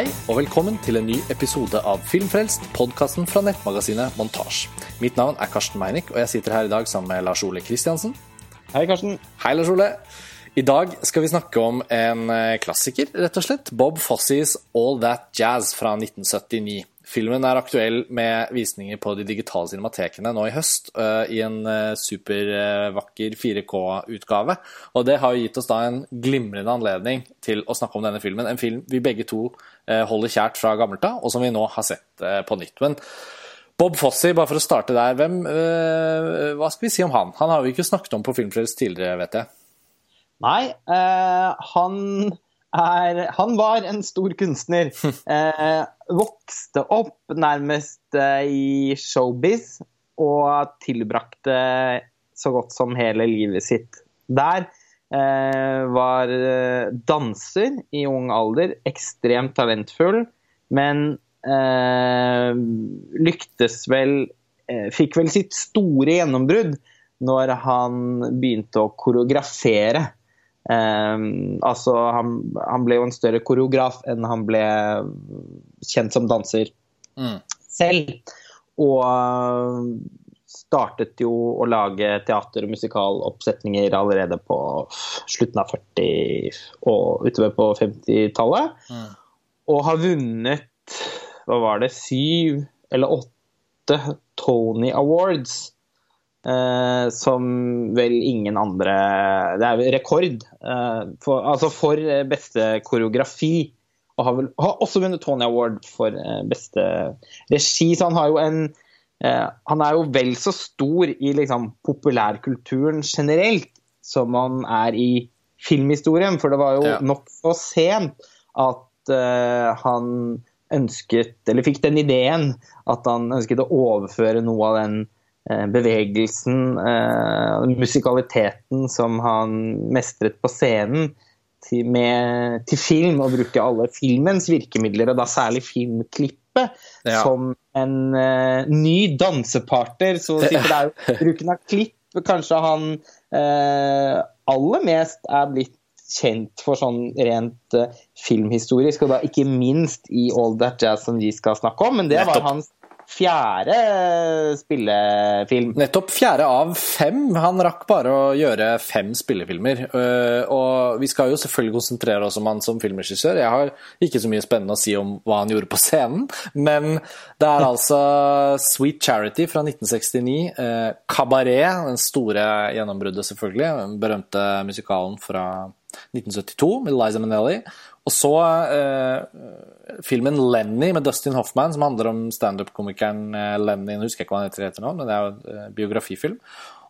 Hei og velkommen til en ny episode av Filmfrelst, podkasten fra nettmagasinet Montasj. Mitt navn er Karsten Meinick, og jeg sitter her i dag sammen med Lars Ole Kristiansen. Hei, Karsten. Hei, Lars Ole. I dag skal vi snakke om en eh, klassiker, rett og slett. Bob Fosses All That Jazz fra 1979. Filmen er aktuell med visninger på de digitale cinematekene nå i høst, uh, i en uh, supervakker 4K-utgave. Og det har jo gitt oss da en glimrende anledning til å snakke om denne filmen. En film vi begge to uh, holder kjært fra gammelt av, og som vi nå har sett på nytt. Men Bob Fossi, bare for å starte der, hvem, hva skal vi si om han? Han har vi ikke snakket om på Filmfrelst tidligere, vet jeg. Nei, han er Han var en stor kunstner. Eh, vokste opp nærmest eh, i showbiz og tilbrakte så godt som hele livet sitt der. Eh, var eh, danser i ung alder, ekstremt talentfull, men eh, lyktes vel eh, Fikk vel sitt store gjennombrudd når han begynte å koreografere. Um, altså, han, han, ble jo en større koreograf enn han ble kjent som danser mm. selv. Og uh, startet jo å lage teater- og musikaloppsetninger allerede på slutten av 40- og utover på 50-tallet. Mm. Og har vunnet hva var det, syv eller åtte Tony Awards Uh, som vel ingen andre Det er vel rekord. Uh, for, altså for beste koreografi. Og har, vel, har også vunnet Tony Award for uh, beste regi. Så han har jo en Han er jo vel så stor i liksom, populærkulturen generelt som han er i filmhistorien. For det var jo ja. nokså sent at han ønsket, eller fikk den ideen, at han ønsket å overføre noe av den Eh, bevegelsen, eh, musikaliteten som han mestret på scenen, til, med, til, film, og bruke alle filmens virkemidler, og da særlig filmklippet, ja. som en uh, ny dansepartner. Så det er jo bruken av klipp kanskje han uh, aller mest er blitt kjent for sånn rent uh, filmhistorisk, og da ikke minst i All That Jazz som vi skal snakke om. Men det var hans fjerde spillefilm. Nettopp fjerde av fem. Han rakk bare å gjøre fem spillefilmer. Eh, og vi skal jo selvfølgelig konsentrere oss om han som filmregissør. Jeg har ikke så mye spennende å si om hva han gjorde på scenen, men det er altså Sweet Charity fra 1969, eh, Cabaret, den store gjennombruddet selvfølgelig, den berømte musikalen fra 1972 med Liza Minnelli. Og så eh, filmen 'Lenny' med Dustin Hoffman, som handler om standup-komikeren eh, Lenny. Nå husker jeg ikke hva han heter, heter nå, men det er jo en eh, biografifilm.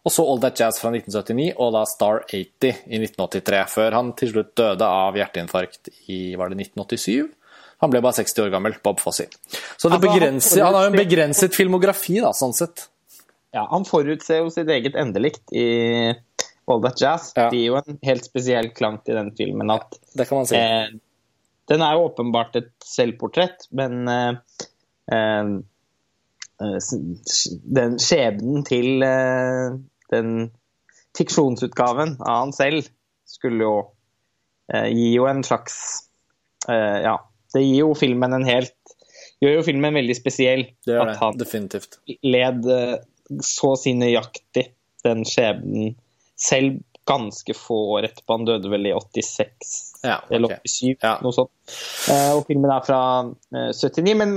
Og så All That Jazz fra 1979, og da Star 80 i 1983. Før han til slutt døde av hjerteinfarkt i var det 1987. Han ble bare 60 år gammel, Bob Fosse. Så han har jo en begrenset filmografi, da, sånn sett. Ja, han forutser jo sitt eget endelikt i All That Jazz. Ja. Det gir jo en helt spesiell klang til den filmen. At, det kan man si. Eh, den er jo åpenbart et selvportrett, men eh, eh, eh den skjebnen til eh, den fiksjonsutgaven av han selv skulle jo eh, gi jo en slags Ja, det gir jo filmen en helt Gjør jo filmen veldig spesiell. Det gjør det, at han definitivt. led så si nøyaktig den skjebnen selv ganske få år etterpå. Han døde vel i 86 ja, okay. eller 87, ja. noe sånt. Eh, og filmen er fra eh, 79. Men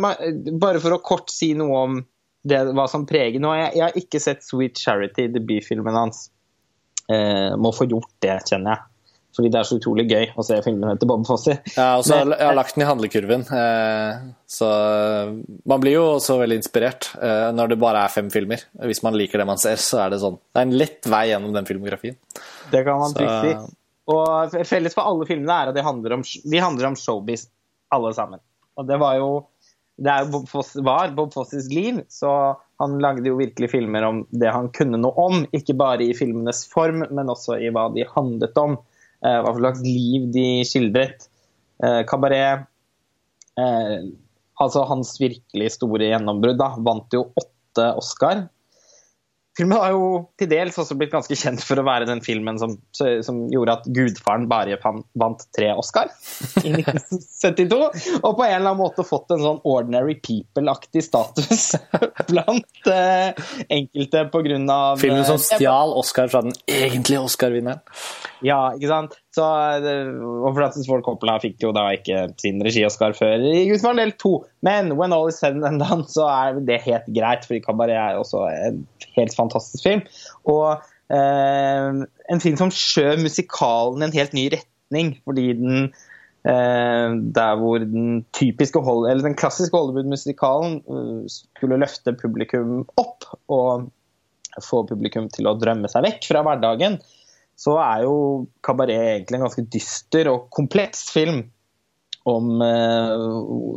bare for å kort si noe om det, hva som preger nå. Jeg, jeg har ikke sett 'Sweet Charity', debutfilmen hans. Eh, må få gjort det, kjenner jeg. Fordi det er så utrolig gøy å se filmene til Bob Fosse. Ja, og så har jeg lagt den i handlekurven. Eh, så man blir jo også veldig inspirert eh, når det bare er fem filmer. Hvis man liker det man ser, så er det sånn. Det er en lett vei gjennom den filmografien. Det kan man trygt si. Og felles for alle filmene er at de handler om, de handler om showbiz, alle sammen. Og det var jo det er Bob Foss, var Bob Fosses liv, så han lagde jo virkelig filmer om det han kunne noe om. Ikke bare i filmenes form, men også i hva de handlet om. Eh, hva slags liv de skildret. Kabaret eh, eh, Altså hans virkelig store gjennombrudd, vant jo åtte Oscar. Filmen har jo til dels også blitt ganske kjent for å være den filmen som, som gjorde at gudfaren bare vant tre Oscar i 1972. Og på en eller annen måte fått en sånn Ordinary People-aktig status blant eh, enkelte pga. Filmen som stjal Oscar fra den egentlige Oscar-vinneren. Ja, ikke sant. Så, og Francis Ford Coppola fikk jo da ikke sin regi-Oscar før i Gudfaren del to. Men when all is said and done, så er det helt greit, fordi Cabaret er også en helt fantastisk film. Og eh, en film som skjøv musikalen i en helt ny retning, fordi den eh, der hvor den typiske eller den klassiske Hollywood-musikalen uh, skulle løfte publikum opp og få publikum til å drømme seg vekk fra hverdagen, så er jo Kabaret egentlig en ganske dyster og kompleks film om eh,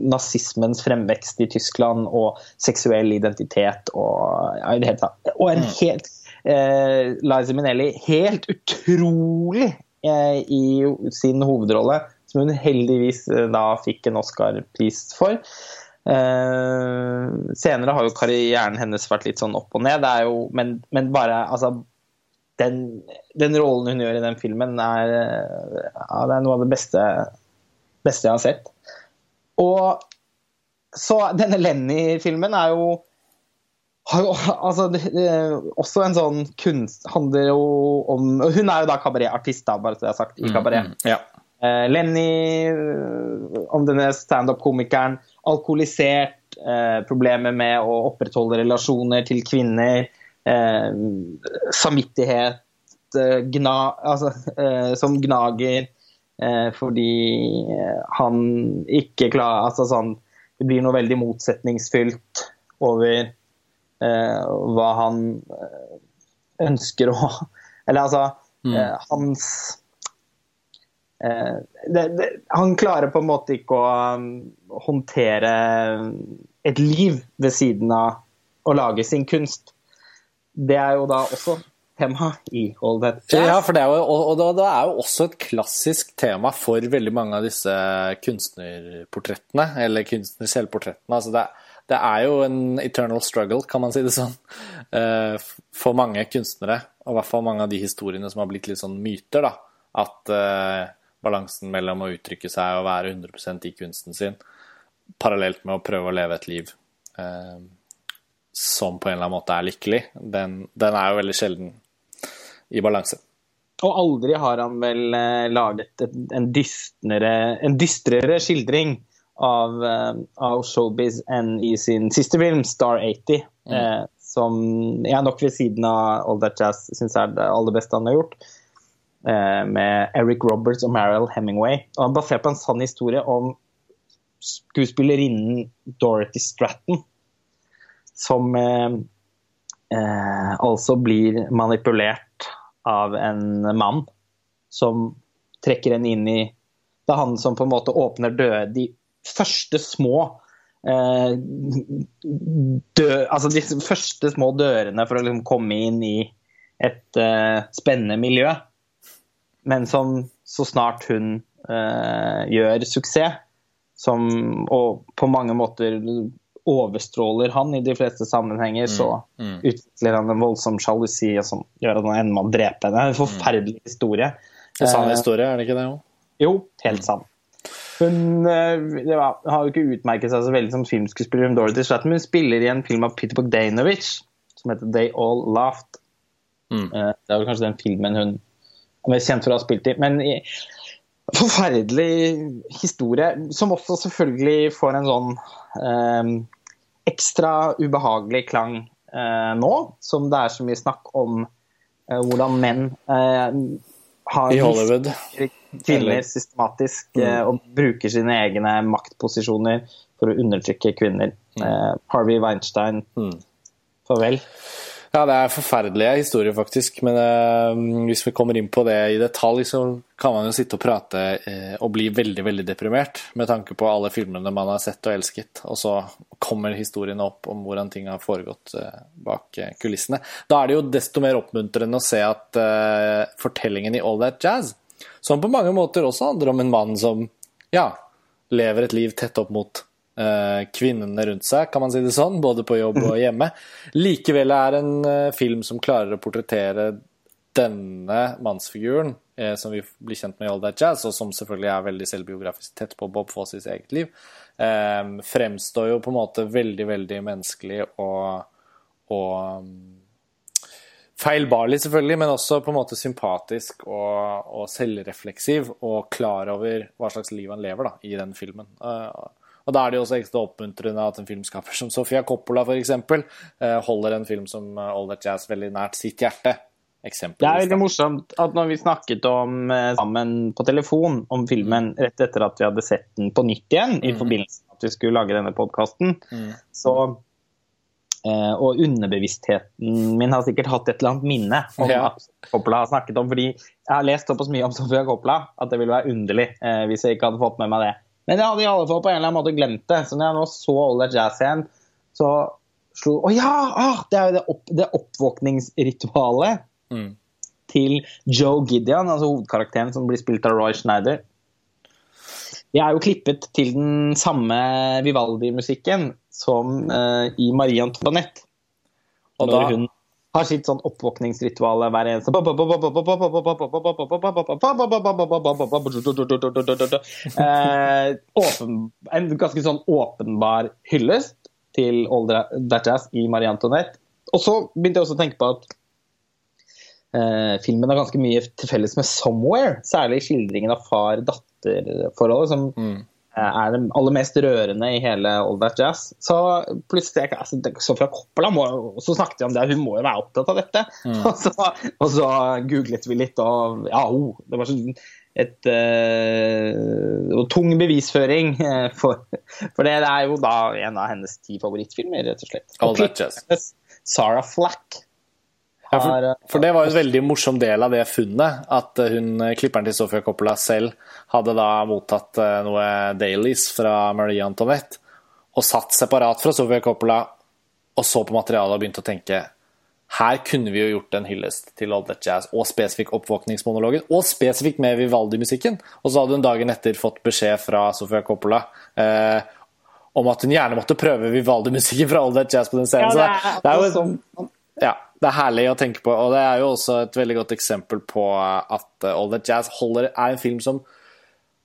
nazismens fremvekst i Tyskland og seksuell identitet og ja, i det hele tatt. Og en mm. helt eh, Liza Minnelli helt utrolig eh, i sin hovedrolle, som hun heldigvis eh, da fikk en Oscar-pris for. Eh, senere har jo karrieren hennes vært litt sånn opp og ned, jo, men, men, bare altså den, den, rollen hun gjør i den filmen, er, ja, det er noe av det beste, beste jeg har sett. Og så denne Lenny-filmen er jo har jo altså, også en sånn kunst handler jo om Hun er jo da kabaretartist, da, bare så jeg har sagt, i kabaret. Mm, mm, ja. eh, Lenny, om denne standup-komikeren, alkoholisert, eh, problemer med å opprettholde relasjoner til kvinner eh, samvittighet eh, gna, altså, eh, som gnager eh, fordi han ikke klarer altså sånn, Det blir noe veldig motsetningsfylt over eh, hva han eh, ønsker å Eller altså mm. hans det, det, han klarer på en måte ikke å um, håndtere et liv ved siden av å lage sin kunst det er jo da også tema i All That Jazz. Ja, for det er jo, og det er jo også et klassisk tema for veldig mange av disse kunstnerportrettene, eller kunstnerselvportrettene. Altså det, det, er jo en eternal struggle, kan man si det sånn, eh, for mange kunstnere. Og i hvert fall mange av de historiene som har blitt litt sånn myter, da. At uh, balansen mellom å uttrykke seg og være 100% i kunsten sin, parallelt med å prøve å leve et liv. Uh, som på en eller annen måte er lykkelig, den, den er jo veldig sjelden i balanse. Og aldri har han vel eh, laget en, dystnere, en dystrere skildring av, eh, av, showbiz enn i sin siste film, Star 80. Mm. Eh, som jeg nok ved siden av All That Jazz syns er det aller beste han har gjort. Eh, med Eric Roberts og Mariel Hemingway. Og han basert på en sann historie om skuespillerinnen Dorothy Stratton som eh, eh, altså blir manipulert av en mann som trekker henne inn i Det er han som på en måte åpner døde, de første små eh, dø, Altså de første små dørene for å liksom komme inn i et eh, spennende miljø. Men som så snart hun eh, gjør suksess, som, og på mange måter overstråler han i de fleste sammenhenger, så mm. mm. utvikler han en voldsom sjalusi som gjør at han ender med å drepe henne. En forferdelig historie. En sann historie, er det ikke det òg? Jo, helt sann. Hun uh, var, har jo ikke utmerket seg så veldig som filmskuespiller, Dorothy Stratton, hun spiller i en film av Peter Bogdanovich som heter They All Laughed. Mm. Uh, det er vel kanskje den filmen hun er mest kjent for å ha spilt i. Men i, forferdelig historie, som også selvfølgelig får en sånn um, ekstra ubehagelig klang eh, nå, som det er så mye snakk om eh, hvordan menn eh, har I Hollywood. kvinner systematisk mm. Eh, og bruker sine egne maktposisjoner for å undertrykke kvinner. Mm. Eh, Harvey Weinstein, mm. farvel. Ja, det er forferdelige historier, faktisk. Men uh, hvis vi kommer inn på det i detalj, så kan man jo sitte og prate uh, og bli veldig, veldig deprimert med tanke på alle filmene man har sett og elsket. Og så kommer historiene opp om hvordan ting har foregått uh, bak kulissene. Da er det jo desto mer oppmuntrende å se at fortellingen i All That Jazz, som på mange måter også handler om en mann som ja, lever et liv tett opp mot eh, kvinnene rundt seg, kan man si det sånn, både på jobb og hjemme. Likevel er en eh, film som klarer å portrettere denne mannsfiguren, eh, som vi blir kjent med i All That Jazz, og som selvfølgelig er veldig selvbiografisk tett på Bob Fossis eget liv, eh, fremstår jo på en måte veldig, veldig menneskelig og, og um, feilbarlig, selvfølgelig, men også på en måte sympatisk og, og, selvrefleksiv og klar over hva slags liv han lever da, i den filmen. Uh, og Da er det jo også ekstra oppmuntrende at en filmskaper som Sofia Coppola for uh, holder en film som All That Jazz veldig nært sitt hjerte. Det er veldig morsomt at når vi snakket om uh, sammen på telefon om filmen rett etter at vi hadde sett den på nytt igjen, mm. i forbindelse med at vi skulle lage denne podkasten, mm. så Eh, og underbevisstheten min har sikkert hatt et eller annet minne om ja. at Coppola har snakket om. fordi jeg har lest såpass mye om Sofia Coppola at det ville være underlig eh, hvis jeg ikke hadde fått med meg det. Men jeg hadde i alle fall på en eller annen måte glemt det. Så når jeg nå så All That Jazz igjen, så slo Å ja! Ah, det er jo det, opp, det oppvåkningsritualet mm. til Joe Gideon, altså hovedkarakteren som blir spilt av Roy Schneider. Jeg er jo klippet til den samme Vivaldi-musikken som uh, i Marie Antoinette. Og når da... hun har sitt sånn oppvåkningsritual hver eneste En ganske sånn åpenbar hyllest til That Jazz i Marie Antoinette. Og så begynte jeg også å tenke på at uh, filmen har ganske mye til felles med 'Somewhere'. Særlig skildringen av far-datter-forholdet, som mm. Eh, er det aller mest rørende i hele All That Jazz. Så plutselig altså, Sofia Coppola må, så snakket vi om det, hun må jo være opptatt av dette. Mm. Og, så, og, så, googlet vi litt, og ja, oh, det var sånn et uh, tung bevisføring. Uh, for, for, det er jo da en av hennes ti favorittfilmer, rett og slett. All That Jazz. Sarah Flack ja, for, eh, for, det var jo en veldig morsom del av det funnet. At eh, hun, eh, klipperen til Sofia Coppola selv hadde da mottatt noe dailies fra Marie Antoinette og satt separat fra Sofia Coppola og så på materialet og begynte å tenke her kunne vi jo gjort en hyllest til All That Jazz og spesifikk oppvåkningsmonologen, og spesifikt med Vivaldi-musikken. Og så hadde hun dagen etter fått beskjed fra Sofia Coppola eh, om at hun gjerne måtte prøve Vivaldi-musikken fra All That Jazz på den scenen. Ja, det er, det er jo, sånn. ja, det er herlig å tenke på, og det er jo også et veldig godt eksempel på at All That Jazz holder, er en film som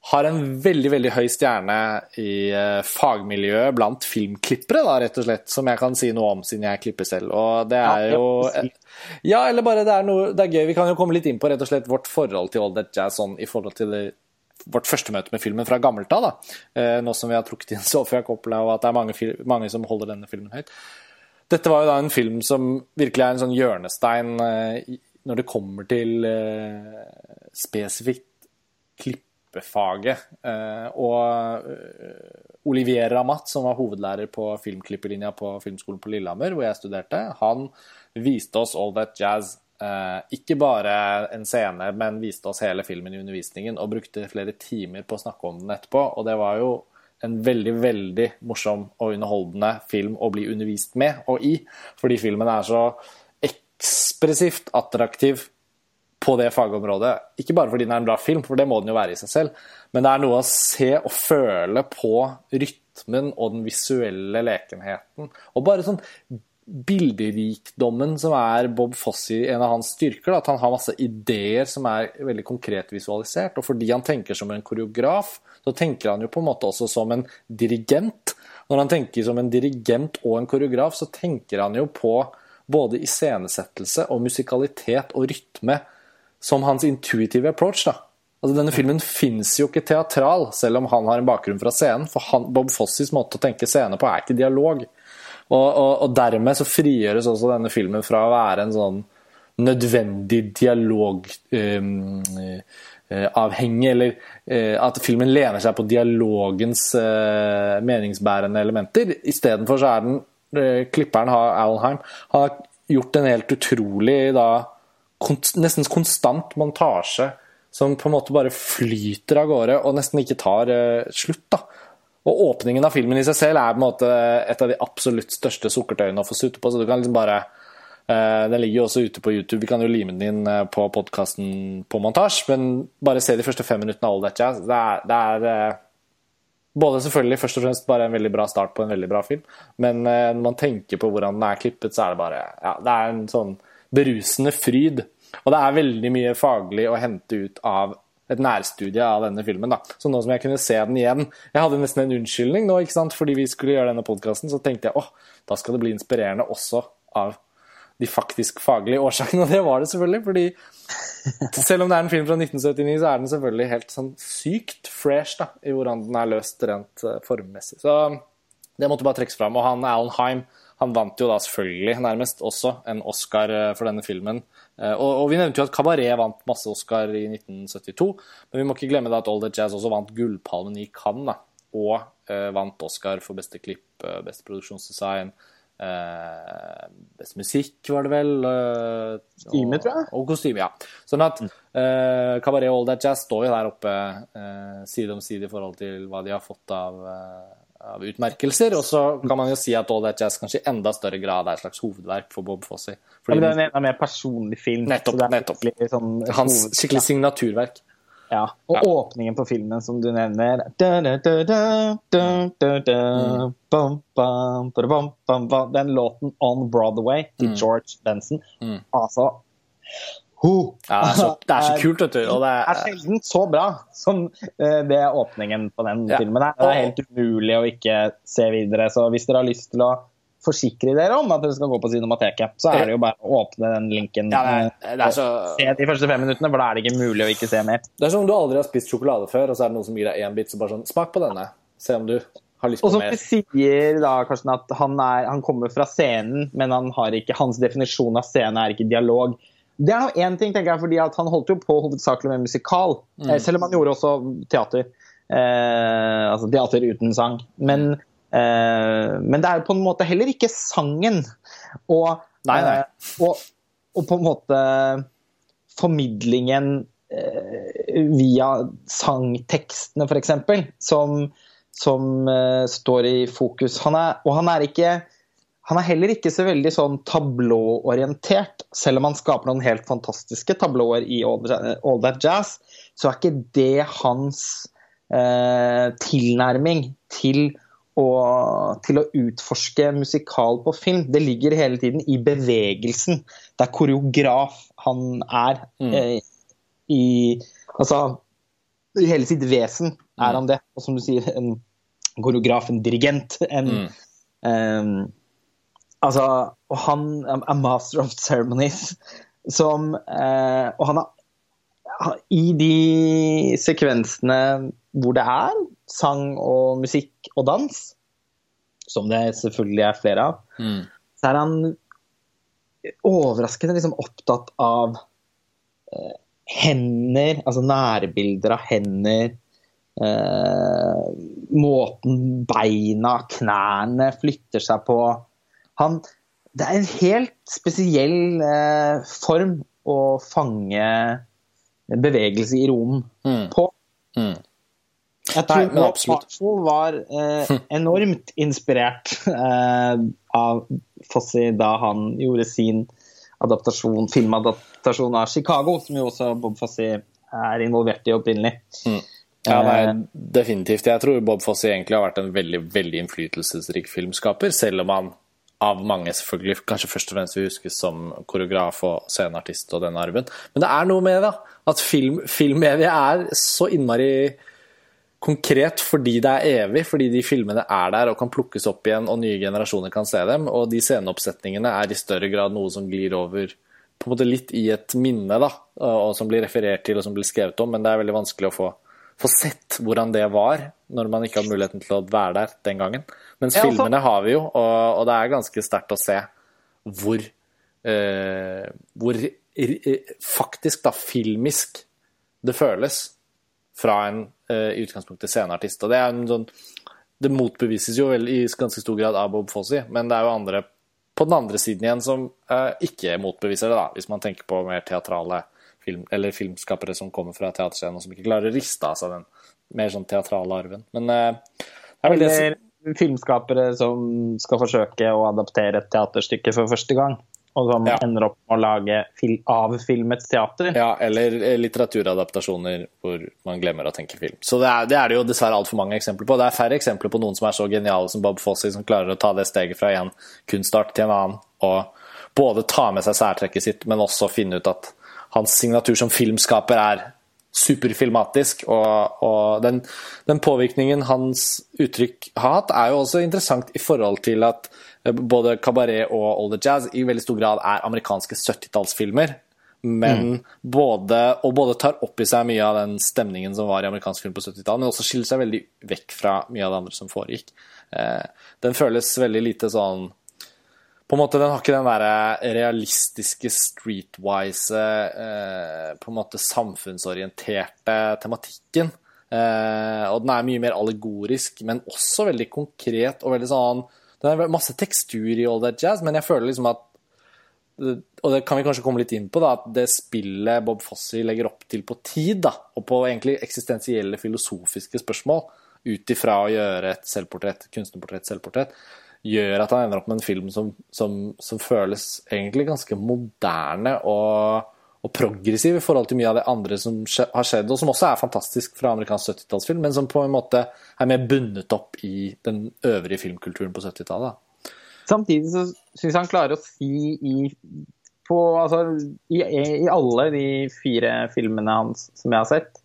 har en veldig veldig høy stjerne i uh, fagmiljøet blant filmklippere, da, rett og slett, som jeg kan si noe om siden jeg klipper selv. Og det er jo Ja, eller bare det er noe Det er gøy. Vi kan jo komme litt inn på rett og slett vårt forhold til All That Jazz sånn i forhold til det, vårt første møte med filmen fra gammelt av, da. Uh, nå som vi har trukket inn Sofia Coppola, og at det er mange, mange som holder denne filmen høyt. Dette var jo da en film som virkelig er en sånn hjørnestein eh, når det kommer til eh, spesifikt klippefaget. Eh, og Olivier Ramat, som var hovedlærer på filmklipperlinja på Filmskolen på Lillehammer, hvor jeg studerte, han viste oss All That Jazz ikke bare en scene, men viste oss hele filmen i undervisningen og brukte flere timer på å snakke om den etterpå. Og det var jo en veldig, veldig morsom og underholdende film å bli undervist med og i. Fordi filmen er så ekspressivt attraktiv på det fagområdet. Ikke bare fordi den er en bra film, for det må den jo være i seg selv, men det er noe å se og føle på rytmen og den visuelle lekenheten. Og bare sånn bilderikdommen som er Bob Fossi en av hans styrker. At han har masse ideer som er veldig konkret visualisert. Og fordi han tenker som en koreograf, så tenker han jo på en måte også som en dirigent. Når han tenker som en dirigent og en koreograf, så tenker han jo på både iscenesettelse og musikalitet og rytme som hans intuitive approach. da. Altså, denne filmen fins jo ikke teatral, selv om han har en bakgrunn fra scenen. For han, Bob Fossis måte å tenke scene på er ikke dialog. Og, og, og, dermed så frigjøres også denne filmen fra å være en sånn nødvendig dialog um, avhengig, eller eh, at filmen lener seg på dialogens eh, meningsbærende elementer. Istedenfor så er den Klipperen, Alheim, har gjort en helt utrolig da, konst, nesten konstant montasje som på en måte bare flyter av gårde og nesten ikke tar slutt. da. Og åpningen av filmen i seg selv er på en måte et av de absolutt største sukkertøyene å få sutte på. så du kan liksom bare uh, Den ligger jo også ute på YouTube, vi kan jo lime den inn uh, på podkasten på montasje. Men bare se de første fem minuttene av All That Jazz. Det er, det er uh, Både selvfølgelig først og fremst bare en veldig bra start på en veldig bra film, men uh, når man tenker på hvordan den er klippet, så er det bare ja, det er en sånn berusende fryd. Og det er veldig mye faglig å hente ut av et nærstudie av denne filmen. da. Så nå som jeg kunne se den igjen Jeg hadde nesten en unnskyldning nå, ikke sant? fordi vi skulle gjøre denne podkasten, så tenkte jeg åh, da skal det bli inspirerende også av de faktisk faglige årsakene, og det var det selvfølgelig. fordi selv om det er en film fra 1979, så er den selvfølgelig helt sånn sykt fresh da, i hvordan den er løst rent uh, formmessig. Så det måtte bare trekkes fram. Og han Alan Heim han vant jo da selvfølgelig nærmest også en Oscar uh, for denne filmen. Uh, og, og, vi nevnte jo at Cabaret vant masse Oscar i 1972, men vi må ikke glemme da at All That Jazz også vant Gullpalmen i Cannes, og vant Oscar for beste klipp, beste produksjonsdesign. Eh, best musikk, var det vel. Eh, kostyme, tror jeg. Og kostyme, ja. Sånn at eh, Cabaret All That Jazz står jo der oppe eh, side om side i forhold til hva de har fått av, eh, av utmerkelser. Og så kan man jo si at All That Jazz kanskje i enda større grad er et slags hovedverk for Bob Fosse. Fordi ja, men det er en mer personlig film. Nettopp. nettopp. Sånn, Hans skikkelig signaturverk. Ja, Og ja. åpningen på filmen som du nevner Den låten 'On Broadway' til mm. George Benson. Mm. Altså ho, ja, det, er så, det, er så, kult, vet du. Og det er, er sjelden så bra som uh, det åpningen på den ja. filmen er. Det er helt umulig å ikke se videre. Så hvis dere har lyst til å forsikre dere om at dere skal gå på Cinemateket, så er det jo bare å åpne den linken. Ja, det, det så... Se de første fem minuttene, for da er det ikke mulig å ikke se mer. Det er som om du aldri har spist sjokolade før, og så er det noen som gir deg én bit, så bare sånn Smak på denne. Se om du. Og som sier da, Karsten, at han, er, han kommer fra scenen, men han har ikke, hans definisjon av scene er ikke dialog. Det er nå én ting, tenker jeg, fordi han holdt jo på hovedsakelig med musikal. Mm. Selv om han gjorde også teater. Eh, altså teater uten sang. Men Eh, men det er på en måte heller ikke sangen. Og, nei, nei. Eh, og, og, på en måte formidlingen eh, via sangtekstene, f.eks., som, som står i fokus. Han er, og han er ikke han er heller ikke så veldig sånn tablåorientert. Selv om han skaper noen helt fantastiske tablåer i All That Jazz, så er ikke det hans eh, tilnærming til å, til å utforske musikal på film. Det ligger hele tiden i bevegelsen. Det er koreograf han er. Mm. Eh, I Altså I hele sitt vesen er han det. Og som du sier, en koreograf, en dirigent. En mm. um, Altså Og han er master of ceremonies. Som eh, Og han har i de sekvensene hvor det er sang og musikk og dans, som det selvfølgelig er flere av, mm. så er han overraskende liksom opptatt av eh, hender, altså nærbilder av hender. Eh, måten beina, knærne flytter seg på. Han, det er en helt spesiell eh, form å fange bevegelse i rom mm. på. Mm. Jeg tror Nei, Marshall var eh, enormt inspirert eh, av Fossi da han gjorde sin adaptasjon, filmadaptasjon av Chicago, som jo også Bob Fossi er involvert i opprinnelig. Mm. Ja, nei, eh, definitivt. Jeg tror Bob Fossi egentlig har vært en veldig veldig innflytelsesrik filmskaper, selv om han av mange selvfølgelig kanskje først og fremst vi huskes som koreograf og sceneartist og den arven. Men det er noe med det, at film, filmmediet er så innmari konkret fordi det er evig, fordi de filmene er der og kan plukkes opp igjen, og nye generasjoner kan se dem. Og de sceneoppsetningene er i større grad noe som glir over på en måte litt i et minne, da, og som blir referert til og som blir skrevet om, men det er veldig vanskelig å få, få sett hvordan det var når man ikke hadde muligheten til å være der den gangen. Mens ja, filmene har vi jo, og, og, det er ganske sterkt å se hvor, eh, hvor faktisk da filmisk det føles fra en uh, i utgangspunktet sceneartist. Og det, er en sånn, det motbevises jo vel i ganske stor grad av Bob Fossi, men det er jo andre på den andre siden igjen som uh, ikke motbeviser det, da, hvis man tenker på mer teatrale film, eller filmskapere som kommer fra teaterscenen og som ikke klarer å riste av seg den mer sånn teatrale arven. Men uh, det er vel det filmskapere som skal forsøke å adaptere et teaterstykke for første gang. og som Ja. ender opp med å lage fil avfilmet teater. Ja, eller eh, litteraturadaptasjoner hvor man glemmer å tenke film. Så det er det, er det jo dessverre altfor mange eksempler på. Det er færre eksempler på noen som er så geniale som Bob Fossi, som klarer å ta det steget fra en kunstart til en annen, og både ta med seg særtrekket sitt, men også finne ut at hans signatur som filmskaper er superfilmatisk, og, og den, den påvirkningen hans uttrykk har hatt, er jo også interessant i forhold til at eh, både Cabaret og Older Jazz i veldig stor grad er amerikanske 70-tallsfilmer. Men både, og både tar opp i seg mye av den stemningen som var i amerikansk film på 70-tallet, men også skiller seg veldig vekk fra mye av det andre som foregikk. Eh, den føles veldig lite sånn på en måte, Den har ikke den der realistiske, streetwise, eh, på en måte samfunnsorienterte tematikken. Eh, og den er mye mer allegorisk, men også veldig konkret og veldig sånn Det er masse tekstur i All That Jazz, men jeg føler liksom at og det kan vi kanskje komme litt inn på, da, at det spillet Bob Fossi legger opp til på tid, da, og på egentlig eksistensielle filosofiske spørsmål, ut ifra å gjøre et selvportrett, kunstnerportrett, selvportrett, gjør at han ender opp med en film som, som, som føles egentlig ganske moderne og, og progressiv i forhold til mye av det andre som skje, har skjedd, og som også er fantastisk fra amerikansk 70-tallsfilm, men som på en måte er mer bundet opp i den øvrige filmkulturen på 70-tallet. Samtidig så syns han klarer å si i, på, altså, i, i alle de fire filmene hans som jeg har sett,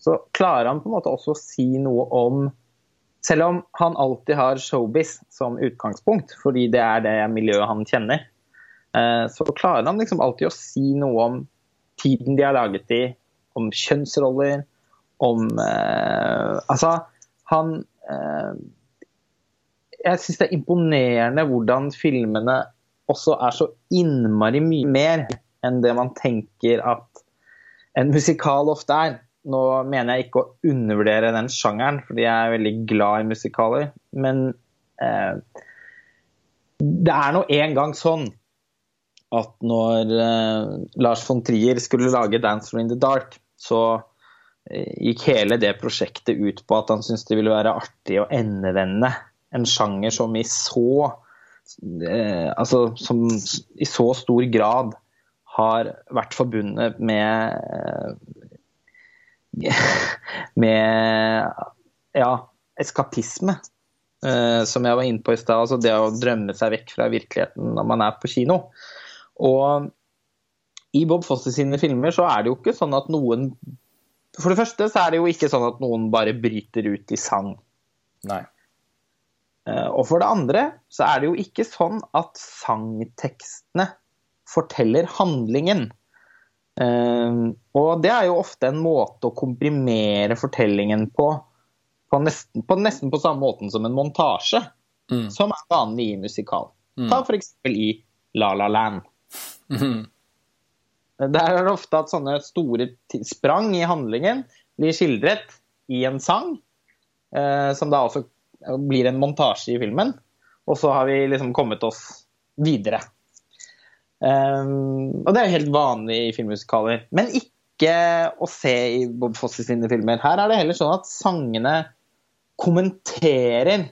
så klarer han på en måte også å si noe om Selv om han alltid har showbiz som utgangspunkt, fordi det er det miljøet han kjenner, eh, så klarer han liksom alltid å si noe om tiden de har laget i, om kjønnsroller, om eh, Altså, han eh, jeg syns det er imponerende hvordan filmene også er så innmari mye mer enn det man tenker at en musikal ofte er. Nå mener jeg ikke å undervurdere den sjangeren, fordi jeg er veldig glad i musikaler. Men eh, det er nå en gang sånn at når eh, Lars von Trier skulle lage 'Dancer in the Dark', så eh, gikk hele det prosjektet ut på at han syntes det ville være artig å endevende en sjanger som i så eh, Altså som i så stor grad har vært forbundet med med ja, eskapisme. Uh, som jeg var inne på i stad. Altså det å drømme seg vekk fra virkeligheten når man er på kino. Og i Bob Foster sine filmer så er det jo ikke sånn at noen For det første så er det jo ikke sånn at noen bare bryter ut i sang. Nei. Uh, Og for det andre så er det jo ikke sånn at sangtekstene forteller handlingen. Eh, Og det er jo ofte en måte å komprimere fortellingen på, på nesten, på nesten på samme måten som en montasje, Mm. som er vanlig i musikal. Ta f.eks. i La La Land. Der er det ofte at sånne store sprang i handlingen blir skildret i en sang, eh, som da også blir en montasje i filmen. Og så har vi liksom kommet oss videre. Um, og det er helt vanlig i filmmusikaler. Men ikke å se i Bob Fosse sine filmer. Her er det heller sånn at sangene kommenterer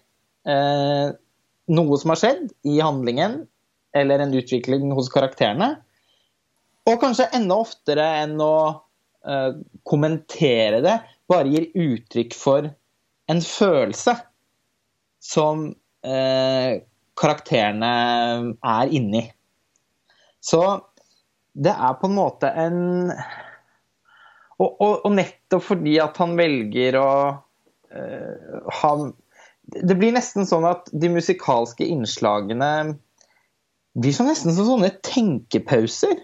uh, noe som har skjedd i handlingen, eller en utvikling hos karakterene. Og kanskje enda oftere enn å uh, kommentere det, bare gir uttrykk for en følelse som uh, karakterene er inni. Så det er på en måte en Og, og, og nettopp fordi at han velger å eh, ha Det blir nesten sånn at de musikalske innslagene blir så nesten som sånne tenkepauser.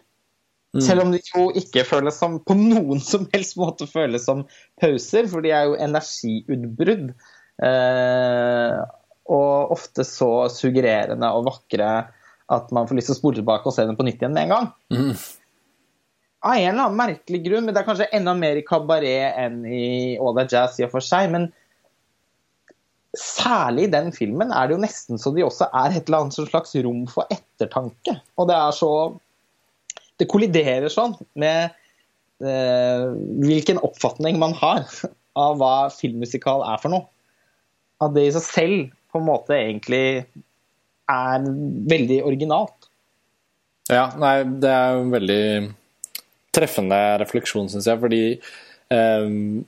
Selv om de jo ikke føles som på noen som helst måte føles som pauser, for de er jo energiutbrudd. Eh, og ofte så suggererende og vakre at man får lyst til å spole tilbake og se den på nytt igjen med en gang. Av en eller annen merkelig grunn, men det er kanskje enda mer i kabaret enn i All That Jazz i og for seg. Men særlig i den filmen er det jo nesten så de også er et eller annet slags rom for ettertanke. Og det er så Det kolliderer sånn med eh, hvilken oppfatning man har av hva filmmusikal er for noe. At det i seg selv på en måte egentlig er veldig originalt. Ja, nei, det er en veldig treffende refleksjon, syns jeg, fordi um,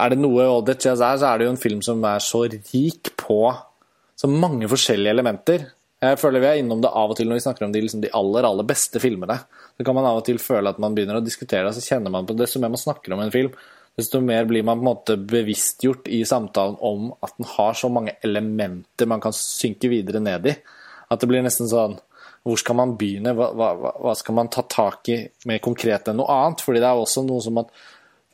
Er det noe Oddech Jazz er, så er det jo en film som er så rik på så mange forskjellige elementer. Jeg føler vi er innom det av og til når vi snakker om de, liksom, de aller aller beste filmene. Så kan man av og til føle at man begynner å diskutere og så kjenner man på det. som man snakker om en film, desto mer blir man på en måte bevisstgjort i samtalen om at den har så mange elementer man kan synke videre ned i. At det blir nesten sånn Hvor skal man begynne? Hva, hva, hva skal man ta tak i mer konkret enn noe annet? Fordi det er også noe som at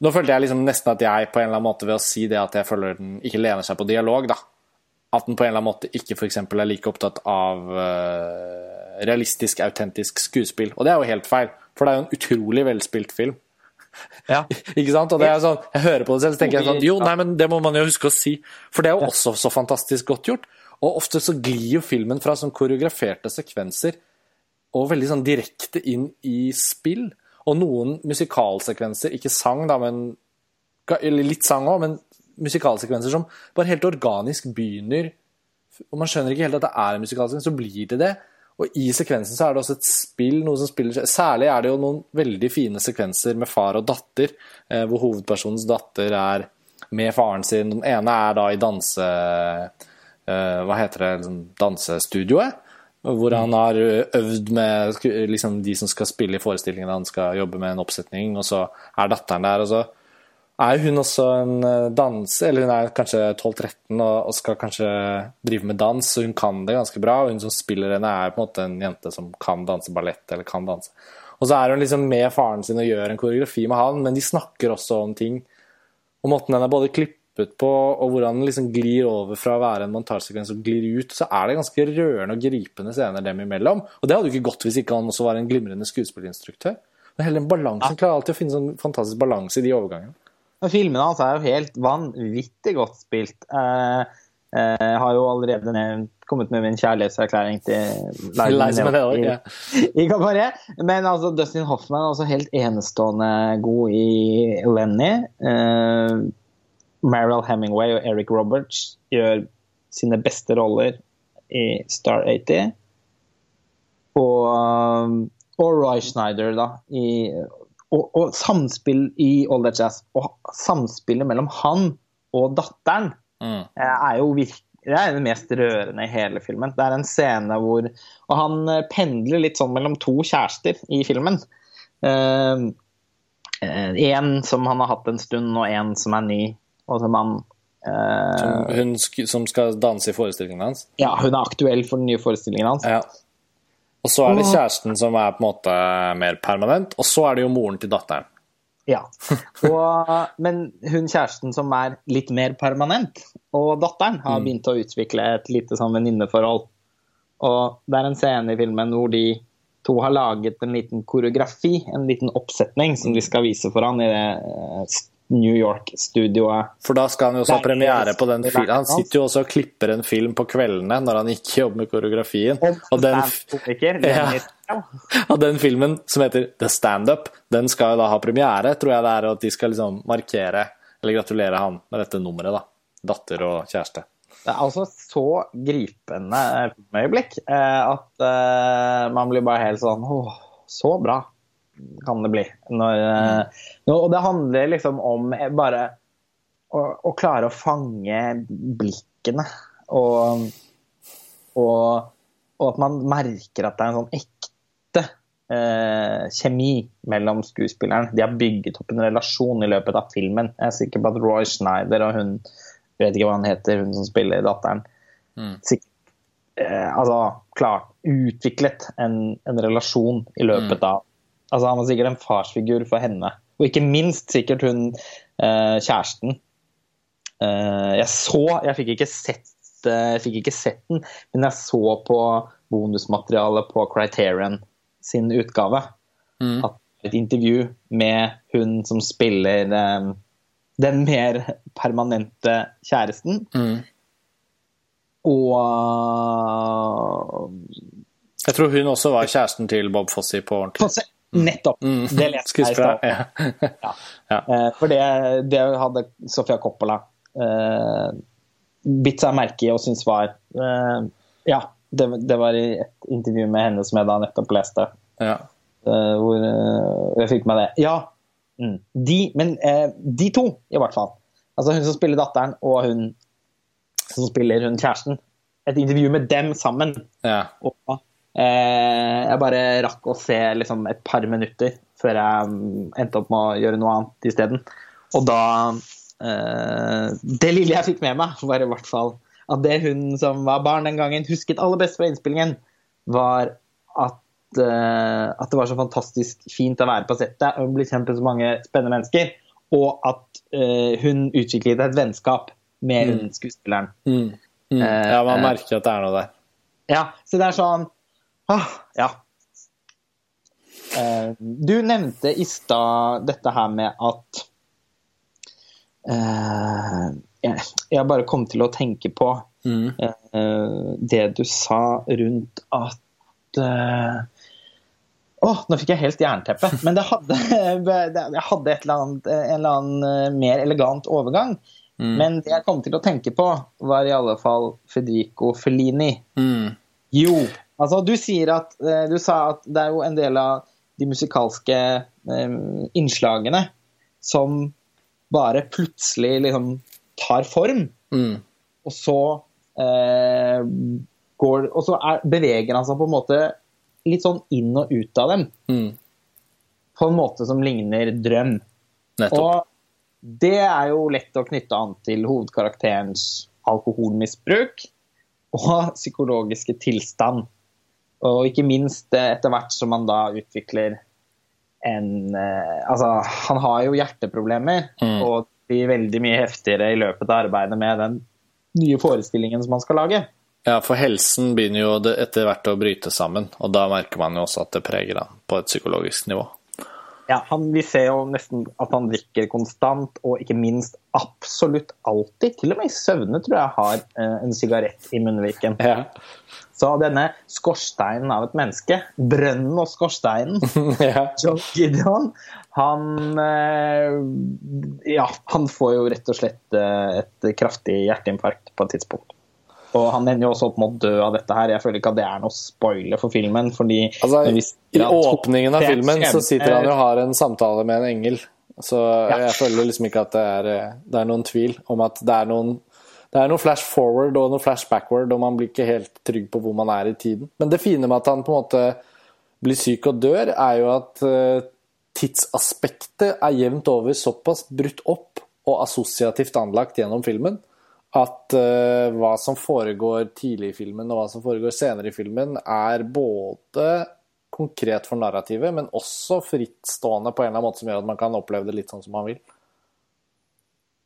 Nå følte jeg liksom nesten at jeg på en eller annen måte ved å si det at jeg føler den ikke lener seg på dialog, da. At den på en eller annen måte ikke f.eks. er like opptatt av uh, realistisk, autentisk skuespill. Og det er jo helt feil, for det er jo en utrolig velspilt film. Ja. ikke sant? Og det er sånn, Jeg hører på det selv så tenker jeg sånn Jo, nei, men det må man jo huske å si. For det er jo også så fantastisk godt gjort. Og ofte så glir jo filmen fra sånn koreograferte sekvenser og veldig sånn direkte inn i spill. Og noen musikalsekvenser, ikke sang, da, men Eller litt sang òg, men musikalsekvenser som bare helt organisk begynner Og man skjønner ikke helt at det er en musikalsekvens, så blir det det. Og i sekvensen så er det også et spill, noe som spiller seg Særlig er det jo noen veldig fine sekvenser med far og datter, eh, hvor hovedpersonens datter er med faren sin. Den ene er da i danse Eh, hva heter det, liksom dansestudioet. Hvor han har øvd med liksom, de som skal spille i forestillingen. Han skal jobbe med en oppsetning, og så er datteren der. og så er hun også en eh, danser, eller hun er kanskje 12-13 og, skal kanskje drive med dans, så hun kan det ganske bra. Og hun som spiller henne, er på en måte en jente som kan danse ballett eller kan danse. Og så er hun liksom med faren sin og gjør en koreografi med han, men de snakker også om ting. Og måten den er både klippet på, og hvordan den liksom glir over fra å være en montasjesekvens og glir ut, så er det ganske rørende og gripende scener dem imellom. Og det hadde jo ikke gått hvis ikke han også var en glimrende skuespillerinstruktør. Men hele den balansen klarer alltid å finne sånn fantastisk balanse i de overgangene. Filmene hans er jo helt vanvittig godt spilt. Eh, eh, har jo allerede nevnt, kommet med min kjærlighetserklæring til Liza i, i Cabaret. Men altså, Dustin Hoffman er også helt enestående god i Lenny. Eh, Meryl Hemingway og Eric Roberts gjør sine beste roller i Star 80. Og, um, og Roy Schneider, da. I, og, og, samspill i All That Jazz. Og samspillet mellom han og datteren mm. er jo virkelig det er det mest rørende i hele filmen. Det er en scene hvor Og han eh, pendler litt sånn mellom to kjærester i filmen. Uh, uh, som han har hatt en stund, og én som er ny. Og som han eh, som, Hun som skal danse i forestillingen hans? Ja, hun er aktuell for den nye forestillingen hans. Ja. Og så er det kjæresten som er på en måte mer permanent, og så er det jo moren til datteren. Ja, og, men hun kjæresten som er litt mer permanent, og datteren, har mm. begynt å utvikle et lite sånn venninneforhold. Og det er en scene i filmen hvor de to har laget en liten koreografi, en liten oppsetning, som de skal vise foran i det eh, New York-studioet. For da skal han jo også ha premiere på den filmen. Han sitter jo også og klipper en film på kveldene når han ikke jobber med koreografien. Og den, ja, og den filmen som heter The Standup, den skal jo da ha premiere, tror jeg det er, og at de skal liksom markere eller gratulere han med dette nummeret, da. Datter og kjæreste. Det er altså så gripende filmøyeblikk eh, at uh, man blir bare helt sånn åh, så bra kan det bli. Når, mm. Og det handler liksom om bare å, å klare å fange blikkene. Og, og, og, at man merker at det er en sånn ekte eh, kjemi mellom skuespilleren. De har bygget opp en relasjon i løpet av filmen. Jeg er sikker på at Roy Schneider og hun jeg vet ikke hva han heter, hun som spiller datteren, mm. sikkert eh, altså, klart utviklet en, en, relasjon i løpet mm. av Altså, han var sikkert en farsfigur for henne. Og ikke minst sikkert hun eh, kjæresten. Eh, jeg så Jeg fikk ikke sett jeg fikk ikke sett den, men jeg så på bonusmaterialet på Criterion sin utgave. Mm. At et intervju med hun som spiller eh, den mer permanente kjæresten. Mm. Og Jeg tror hun også var kjæresten til Bob Fossi på ordentlig. Fosse. Nettopp. Mm. Det leste jeg i stad. Ja. ja. Eh, for det, det, hadde Sofia Coppola eh, bitt seg merke i og syntes var eh, ja, det, det var i et intervju med henne som jeg da nettopp leste. Ja. eh, hvor eh, jeg fikk med det. Ja, mm. de, men eh, de to, i hvert fall. Altså hun som spiller datteren, og hun som spiller hun kjæresten. Et intervju med dem sammen. ja. Og jeg bare rakk å se liksom, et par minutter før jeg mm, endte opp med å gjøre noe annet isteden. Og da eh, Det lille jeg fikk med meg, var i hvert fall at det hun som var barn den gangen, husket aller best fra innspillingen, var at, eh, at det var så fantastisk fint å være på settet og bli kjent med så mange spennende mennesker. Og at eh, hun utviklet et vennskap med hun skuespilleren. Mm. Mm. Eh, ja, man eh. merker at det er noe der. Ja, så det er sånn ah, Ja. Eh, du nevnte i stad dette her med at eh, jeg, bare kom til å tenke på Mm. eh, det du sa rundt at eh, oh, nå fikk jeg helt jernteppe. Men det hadde, jeg hadde et eller annet, en eller annen eh, mer elegant overgang. Mm. Men det jeg kom til å tenke på, var i alle fall Federico Fellini. Mm. Jo, altså du at eh, Du sa at det er jo en del av de musikalske eh, innslagene som bare plutselig liksom tar form, Mm. og så uh, går Og så er, beveger han seg på en måte litt sånn inn og ut av dem. Mm. På en måte som ligner drøm. Nettopp. Og det er jo lett å knytte an til hovedkarakterens alkoholmisbruk og psykologiske tilstand. Og ikke minst eh, etter hvert som man da utvikler en eh, Altså, han har jo hjerteproblemer, Mm. og det blir veldig mye heftigere i løpet av arbeidet med den nye forestillingen som man skal lage. Ja, for helsen begynner jo etter hvert å bryte sammen, og da merker man jo også at det preger han på et psykologisk nivå. Ja, han, Vi ser jo nesten at han drikker konstant, og ikke minst absolutt alltid, til og med i søvne, tror jeg, har eh, en sigarett i munnviken. Ja. Så denne skorsteinen av et menneske, brønnen og skorsteinen, ja. John Gideon, han eh, Ja, han får jo rett og slett eh, et kraftig hjerteinfarkt på et tidspunkt. Og han ender jo også opp med å dø av dette her. Jeg føler ikke at det er noe spoiler for filmen, fordi Altså, I åpningen av filmen så sitter han og har en samtale med en engel. Så Ja. jeg føler liksom ikke at det er, det er noen tvil om at det er noen det er noe flash forward og noe flash backward, og man blir ikke helt trygg på hvor man er i tiden. Men det fine med at han på en måte blir syk og dør, er jo at eh, tidsaspektet er jevnt over såpass brutt opp og assosiativt anlagt gjennom filmen at eh, hva som foregår tidlig i filmen og hva som foregår senere i filmen, er både konkret for narrativet, men også frittstående på en eller annen måte som gjør at man kan oppleve det litt sånn som man vil.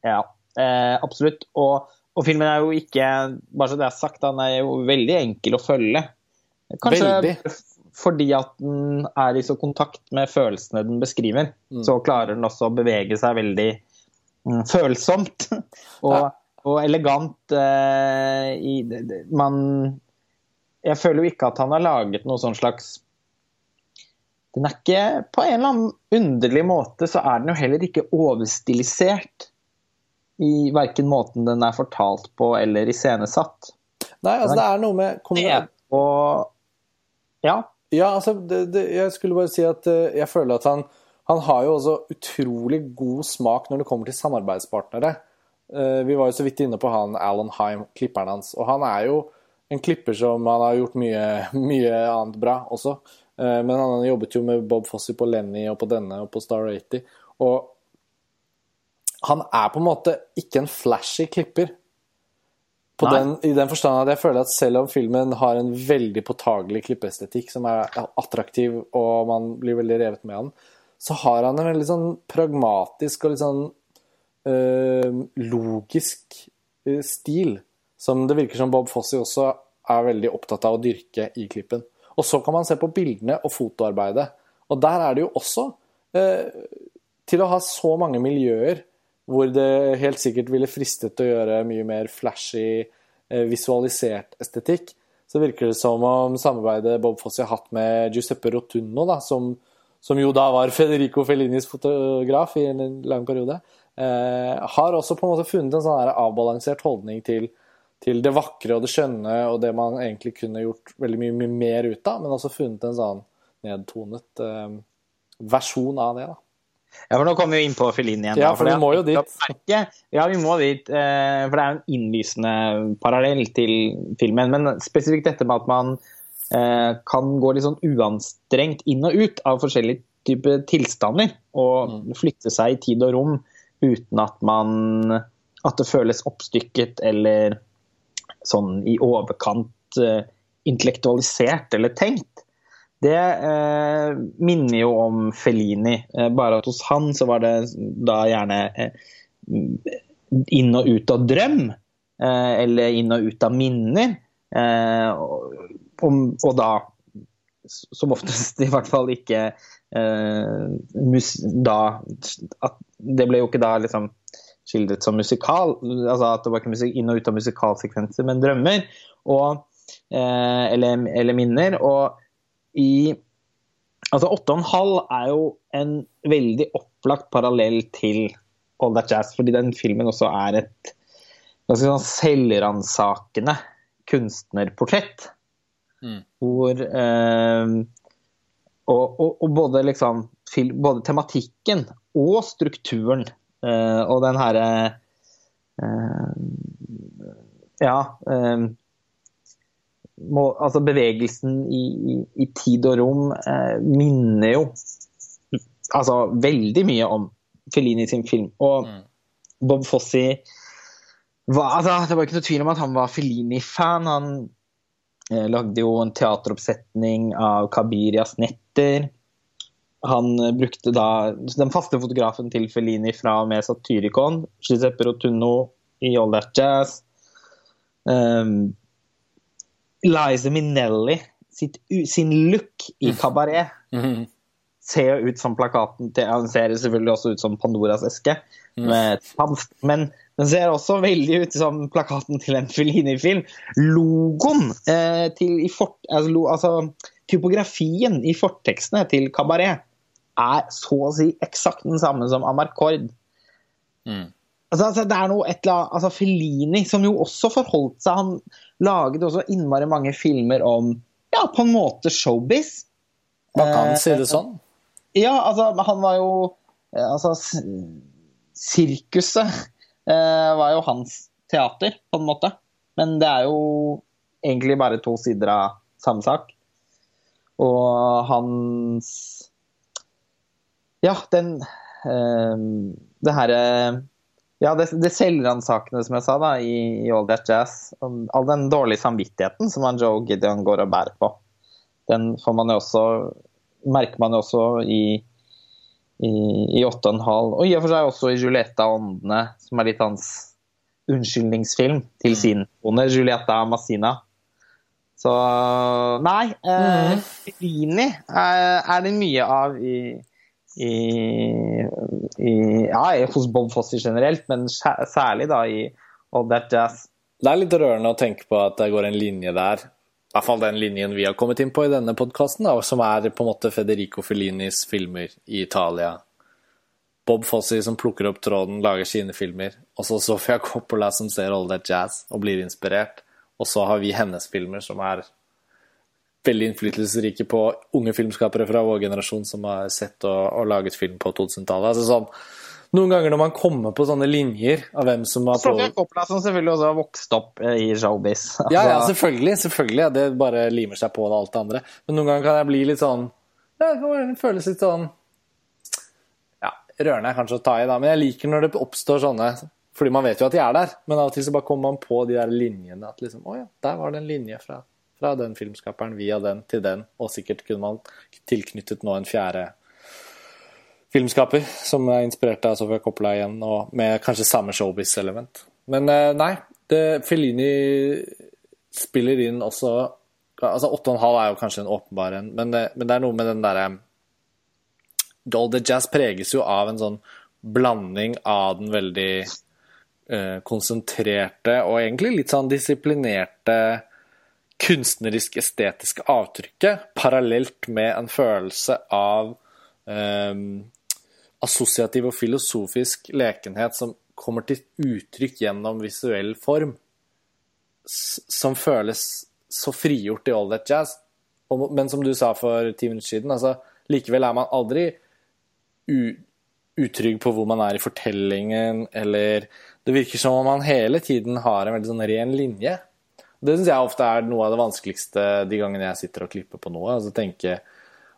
Ja, eh, absolutt. Og, og filmen er jo ikke, bare så det er sagt, den er jo veldig enkel å følge. Kanskje Veldig. fordi at den er i så kontakt med følelsene den beskriver, Mm. så klarer den også å bevege seg veldig mm, følsomt og, Ja. og elegant. Eh, i, man Jeg føler jo ikke at han har laget noe sånn slags den er ikke På en eller annen underlig måte så er den jo heller ikke overstilisert i verken måten den er fortalt på eller iscenesatt. Nei, altså det er noe med kommunikasjon Og ja. Ja, altså, det, det, jeg skulle bare si at eh, jeg føler at han, han har jo også utrolig god smak når det kommer til samarbeidspartnere. Eh, vi var jo så vidt inne på han Alan Heim, klipperen hans. Og han er jo en klipper som han har gjort mye, mye annet bra også. Eh, men han jobbet jo med Bob Fossi på Lenny og på denne og på Star 80. Og han er på en måte ikke en flashy klipper. På den, I den forstand at jeg føler at selv om filmen har en veldig påtagelig klippeestetikk som er attraktiv, og man blir veldig revet med han, så har han en veldig sånn pragmatisk og litt sånn øh, logisk øh, stil, som det virker som Bob Fossi også er veldig opptatt av å dyrke i klippen. Og så kan man se på bildene og fotoarbeidet, og der er det jo også øh, til å ha så mange miljøer hvor det helt sikkert ville fristet til å gjøre mye mer flashy, eh, visualisert estetikk, så virker det som om samarbeidet Bob Fossi har hatt med Giuseppe Rotunno, da, som, som jo da var Federico Fellinis fotograf i en lang periode, eh, har også på en måte funnet en sånn avbalansert holdning til, til det vakre og det skjønne og det man egentlig kunne gjort veldig mye, mye mer ut av, men også funnet en sånn nedtonet eh, versjon av det. da. Ja, for nå kommer vi inn på Feline igjen. Ja, da, for vi må jo dit. Ja, vi må dit. eh, For det er jo en innlysende parallell til filmen. Men spesifikt dette med at man eh, kan gå litt sånn uanstrengt inn og ut av forskjellige typer tilstander. Og Mm. flytte seg i tid og rom uten at man At det føles oppstykket eller sånn i overkant eh, intellektualisert eller tenkt. Det eh, minner jo om Fellini, eh, bare at hos han så var det da gjerne eh, inn og ut av drøm, eh, eller inn og ut av minner. Og, og da, som oftest i hvert fall ikke eh, mus, da Det ble jo ikke da liksom skildret som musikal, altså at det var ikke musik, inn og ut av musikalsekvenser, men drømmer. Og, eh, eller, eller minner. Og i Altså, åtte og en halv er jo en veldig opplagt parallell til All That Jazz, fordi den filmen også er et ganske sånn selvransakende kunstnerportrett. Mm. Hvor eh, og, og, og både liksom både tematikken og strukturen eh, og den herre eh, Ja. Må, altså bevegelsen i, i, i tid og rom eh, minner jo altså veldig mye om Fellini sin film. Og Mm. Bob Fossi var, altså, Det var ikke noe tvil om at han var Fellini-fan. Han eh, lagde jo en teateroppsetning av Kabirias netter. Han eh, brukte da den faste fotografen til Fellini fra og med Satyricon, Giuseppe Rotunno i All That Jazz. Um, Liza Minnelli sitt, sin look i kabaret Mhm. ser jo ut som plakaten til Han ser selvfølgelig også ut som Pandoras eske, med men den ser også veldig ut som plakaten til en Fellini-film. Logoen eh, til i fort, altså, lo, altså typografien i fortekstene til Kabaret er så å si eksakt den samme som Amarcord. Mm. Altså, altså, det er noe et eller annet, altså Fellini, som jo også forholdt seg Han laget også innmari mange filmer om ja, på en måte showbiz. Man kan Eh, si det sånn. Ja, altså, han var jo eh, Altså, sirkuset eh, var jo hans teater, på en måte. Men det er jo egentlig bare to sider av samme sak. Og hans Ja, den eh, Det herre ja, det, det selvransakende, som jeg sa, da, i, i All That Jazz. All den dårlige samvittigheten som han Joe Gideon går og bærer på. Den får man jo også merker man jo også i, i, i åtte og i og for seg også i Julietta og åndene, som er litt hans unnskyldningsfilm til sin kone, Julietta Massina. Så nei, eh, Rini er, er det mye av i, i, i Ja, hos Bob Foster generelt, men særlig da i All That Jazz. Det er litt rørende å tenke på at det går en linje der. I hvert fall den linjen vi har kommet inn på i denne podkasten, som er på en måte Federico Fellinis filmer i Italia. Bob Fossi som plukker opp tråden, lager sine filmer. Og så Sofia Coppola som ser All That Jazz og blir inspirert. Og så har vi hennes filmer som er veldig innflytelsesrike på unge filmskapere fra vår generasjon som har sett og, og laget film på 2000-tallet. Altså sånn, noen ganger når man kommer på sånne linjer av hvem som har Sofia Coppola som selvfølgelig også har vokst opp eh, i showbiz. Ja, ja, Altså, selvfølgelig. selvfølgelig. Det bare limer seg på det alt det andre. Men noen ganger kan jeg bli litt sånn ja, Det kan føles litt sånn Ja, rørende er kanskje å ta i, da. Men jeg liker når det oppstår sånne Fordi man vet jo at de er der, men av og til så bare kommer man på de der linjene. At liksom Å ja, der var det en linje fra, fra den filmskaperen via den til den. Og sikkert kunne man tilknyttet nå en fjerde filmskaper som er inspirert av Sofia Coppola igjen, og med kanskje samme showbiz-element. Men eh, nei, det, Fellini spiller inn også Altså 8,5 er jo kanskje en åpenbar en, men, det- men det er noe med den derre the Jazz preges jo av en sånn blanding av den veldig eh, konsentrerte og egentlig litt sånn disiplinerte kunstnerisk-estetiske avtrykket, parallelt med en følelse av eh, assosiativ og filosofisk lekenhet som kommer til uttrykk gjennom visuell form. som føles så frigjort i All That Jazz. men som du sa for ti minutter siden, altså, likevel er man aldri utrygg på hvor man er i fortellingen, eller Det virker som om man hele tiden har en veldig sånn ren linje. Det syns jeg ofte er noe av det vanskeligste de gangene jeg sitter og klipper på noe. altså tenke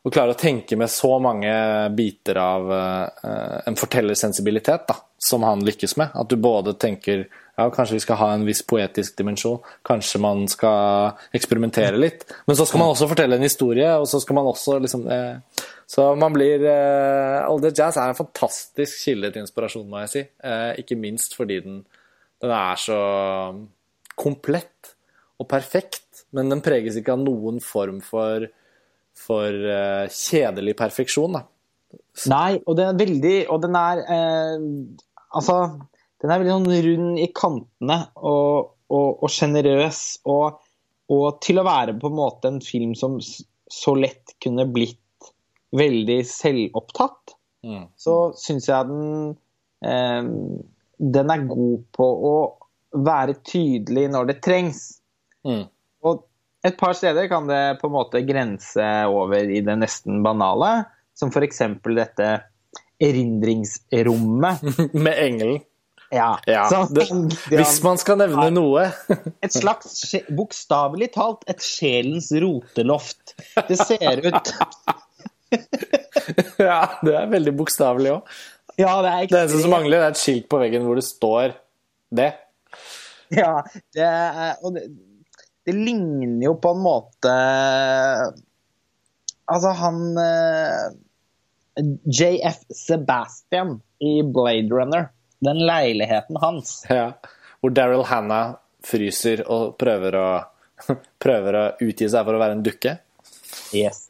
å klare å tenke med så mange biter av uh, en fortellersensibilitet da, som han lykkes med. At du både tenker ja, kanskje vi skal ha en viss poetisk dimensjon, kanskje man skal eksperimentere litt. Men så skal man også fortelle en historie, og så skal man også liksom uh, Så man blir uh, All The Jazz er en fantastisk kilde til inspirasjon, må jeg si. Uh, ikke minst fordi den, den er så komplett og perfekt, men den preges ikke av noen form for for uh, kjedelig perfeksjon, da. Nei, og den er veldig Og den er eh, Altså, den er veldig sånn rund i kantene og sjenerøs. Og, og, til å være på en måte en film som så lett kunne blitt veldig selvopptatt, mm. så syns jeg den eh, Den er god på å være tydelig når det trengs. Mm. Og et par steder kan det på en måte grense over i det nesten banale, som f.eks. dette erindringsrommet. Med engelen. Ja. ja det, hvis man skal nevne noe. et slags, bokstavelig talt, et sjelens roteloft. Det ser ut Ja, det er veldig bokstavelig òg. Ja, det, er det eneste som mangler, er et skilt på veggen hvor det står det. Ja, det er, og det, det ligner jo på en måte Altså, han eh, JF Sebastian i Blade Runner. Den leiligheten hans. Ja, Hvor Daryl Hannah fryser og prøver å, prøver å utgi seg for å være en dukke. Yes.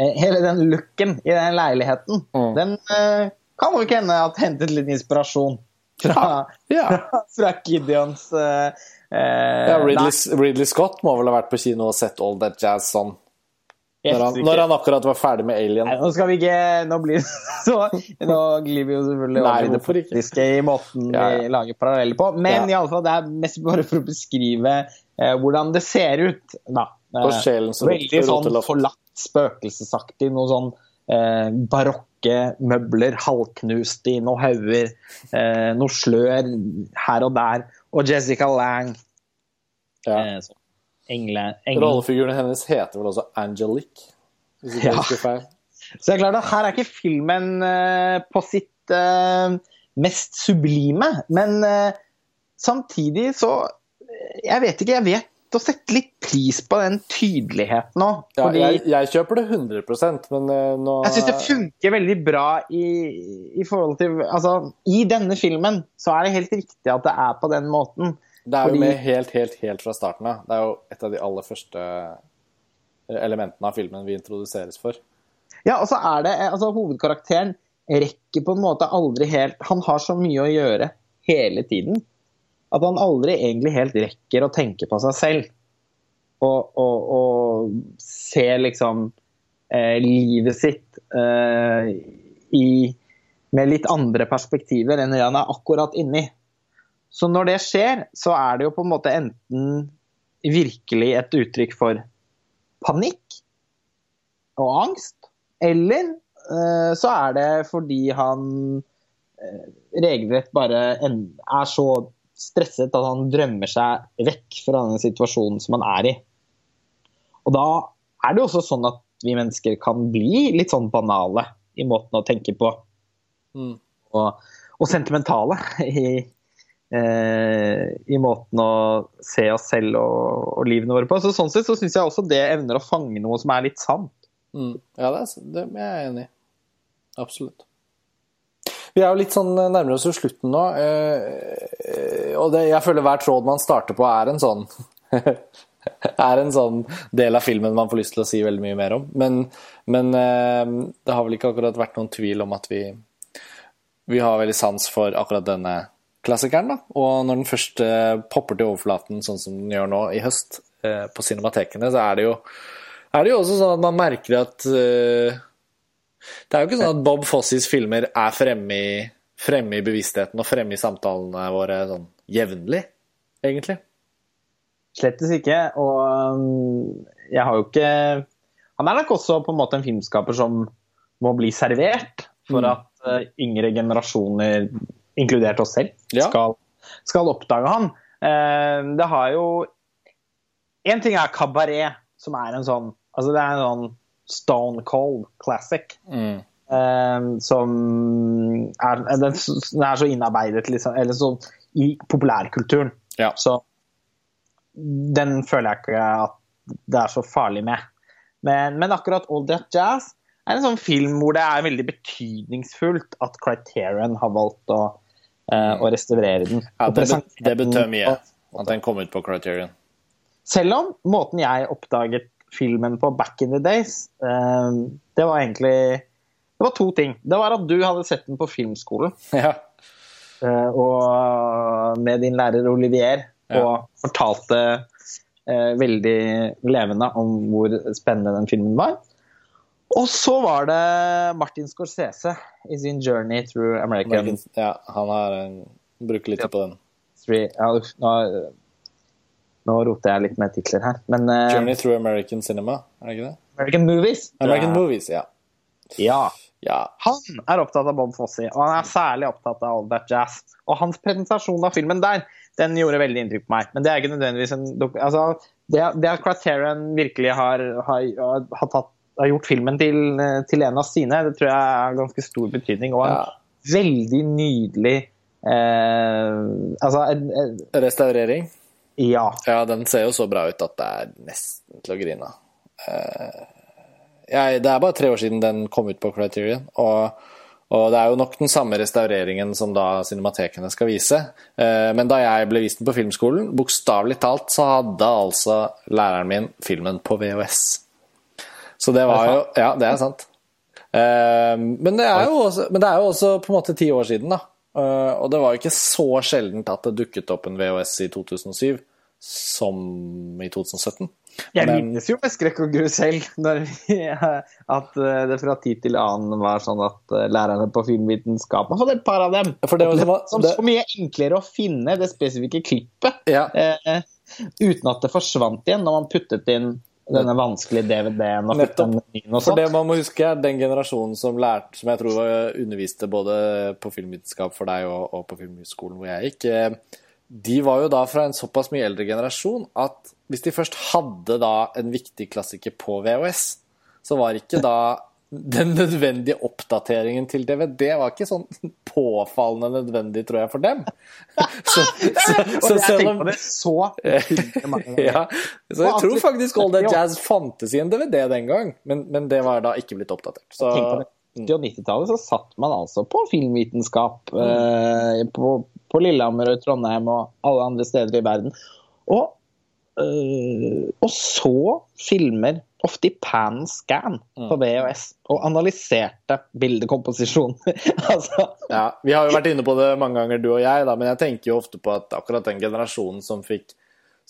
Eh, hele den looken i den leiligheten, mm. den uh, kan nok hende at hentet litt inspirasjon fra, ja. fra, fra Gideons uh, Eh, ja, Ridley, Ridley, Scott må vel ha vært på kino og sett All That Jazz sånn. Når han, når han, akkurat var ferdig med Alien. Nei, nå skal vi ikke Nå blir så Nå glir vi jo selvfølgelig over i det politiske i måten ja, vi lager paralleller på. Men ja. i alle fall, det er mest bare for å beskrive eh, hvordan det ser ut. Da. Eh, veldig sånn forlatt, spøkelsesaktig. Noe sånn eh, barokke møbler halvknust i noen hauger. Eh, noe slør her og der og Jessica Lang. Ja. Eh, engle, engle. Rollefigurene hennes heter vel også Angelique, hvis ikke ja. feil. Så jeg klart at her er ikke filmen eh, på sitt eh, mest sublime, men uh, samtidig så Jeg vet ikke, jeg vet å sette litt pris på den tydeligheten òg. Ja, jeg, jeg, kjøper det 100% men nå Jeg syns det funker veldig bra i, i, forhold til Altså, i denne filmen så er det helt riktig at det er på den måten. Det er fordi... jo med helt, helt, helt fra starten av. Det er jo et av de aller første elementene av filmen vi introduseres for. Ja, og så er det Altså, hovedkarakteren rekker på en måte aldri helt Han har så mye å gjøre hele tiden at han aldri egentlig helt rekker å tenke på seg selv. Og, og, og se liksom eh, livet sitt eh, i, med litt andre perspektiver enn det han er akkurat inni. Så når det skjer, så er det jo på en måte enten virkelig et uttrykk for panikk og angst, eller eh, så er det fordi han eh, regelrett bare er så stresset at han drømmer seg vekk fra den situasjonen som han er i. Og da er det jo også sånn at vi mennesker kan bli litt sånn banale i måten å tenke på. Mm. Og, og, sentimentale i, eh, i, måten å se oss selv og, og livene våre på. Så sånn sett så syns jeg også det evner å fange noe som er litt sant. Mm. Ja, det er, det er jeg enig i. Absolutt. Vi er jo litt sånn eh, nærmere oss slutten nå. Eh, og det, jeg føler hver tråd man starter på, er en sånn er en sånn del av filmen man får lyst til å si veldig mye mer om. Men, men eh, det har vel ikke akkurat vært noen tvil om at vi, vi har veldig sans for akkurat denne klassikeren. da. Og når den først popper til overflaten, sånn som den gjør nå i høst, på cinematekene, så er det jo, er det jo også sånn at man merker at det er jo ikke sånn at Bob Fossis filmer er fremme i, fremme i bevisstheten og fremme i samtalene våre sånn jevnlig, egentlig. Slettes ikke. Og um, jeg har jo ikke Han er nok også på en måte en filmskaper som må bli servert for Mm. at uh, yngre generasjoner, inkludert oss selv, Ja. skal, skal oppdage han. Eh, det har jo En ting er kabaret, som er en sånn Altså, det er en sånn stone cold classic. Mm. eh, som er, den, den er så innarbeidet liksom, eller så i populærkulturen. Ja. Så den føler jeg ikke at det er så farlig med. Men, men akkurat All That Jazz er en sånn film hvor det er veldig betydningsfullt at Criterion har valgt å, eh, å restaurere den. Ja, det, be, det betød mye at den kom ut på Criterion. Selv om måten jeg oppdaget filmen på back in the days, eh, det var egentlig Det var to ting. Det var at du hadde sett den på filmskolen. Ja. Eh, og med din lærer Olivier, Ja. og fortalte eh, veldig levende om hvor spennende den filmen var. Og så var det Martin Scorsese i sin 'Journey Through American, ja, han har brukt litt ja. på den. Three, Ja, nå, roter jeg litt med titler her, men uh, Journey through American cinema, er det ikke det? American Movies. American Ja. Movies, ja. Ja. Ja, Han er opptatt av Bob Fosse, og han er særlig opptatt av All That Jazz. Og hans presentasjon av filmen der, den gjorde veldig inntrykk på meg. Men det er ikke nødvendigvis en altså, det, det at Criterion virkelig har, har, har, tatt, har gjort filmen til, til en av sine, det tror jeg er ganske stor betydning. Og en ja. veldig nydelig eh, Altså, en, en, Restaurering. Ja. Ja, den ser jo så bra ut at det er nesten til å grine av. Eh, det er bare tre år siden den kom ut på Criterion, og, og det er jo nok den samme restaureringen som da cinematekene skal vise. Eh, men da jeg ble vist den på filmskolen, bokstavelig talt, så hadde altså læreren min filmen på VHS. Så det var jo Ja, det er sant. Eh, men, det er jo også, er jo også på en måte ti år siden, da. Og det var jo ikke så sjeldent at det dukket opp en VHS i 2007 som i 2017. Jeg minnes jo med skrekk og gru selv når vi, at eh, det fra tid til annen var sånn at eh, lærerne på filmvitenskap Man hadde et par av dem. For det var som- som det- så mye enklere å finne det spesifikke klippet Ja, eh, uten at det forsvant igjen når man puttet inn denne vanskelige DVD-en og Nettopp. og For det man må huske er den generasjonen som lærte, som jeg tror underviste både på filmvitenskap for deg og, og på filmhøgskolen hvor jeg gikk, eh, de var jo da fra en såpass mye eldre generasjon at hvis de først hadde da en viktig klassiker på VHS, så var ikke da den nødvendige oppdateringen til DVD var ikke sånn påfallende nødvendig, tror jeg, for dem. Så, så, så selv om det så ja, så jeg tror faktisk All That Jazz fantes i en DVD den gang, men, men det var da ikke blitt oppdatert. Så på det. 80- og 90-tallet så satt man altså på filmvitenskap eh, på, på Lillehammer og i Trondheim og alle andre steder i verden. Og, øh, og så filmer, ofte i pan scan på VHS, og analyserte bildekomposisjon. altså, ja, Vi har jo vært inne på det mange ganger, du og jeg, da, men jeg tenker jo ofte på at akkurat den generasjonen som fikk,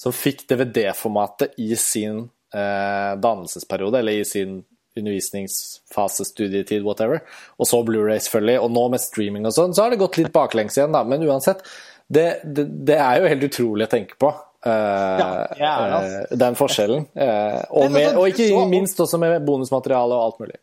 fikk DVD-formatet i sin eh, dannelsesperiode, eller i sin undervisningsfase, studietid, whatever, og så Blu-ray selvfølgelig, og nå med streaming og sånn, så har det gått litt baklengs igjen, da, men uansett, det, det, det er jo helt utrolig å tenke på. Uh, Ja, er altså. den forskjellen. Uh, og, med, altså, og ikke minst også med bonusmateriale og alt mulig.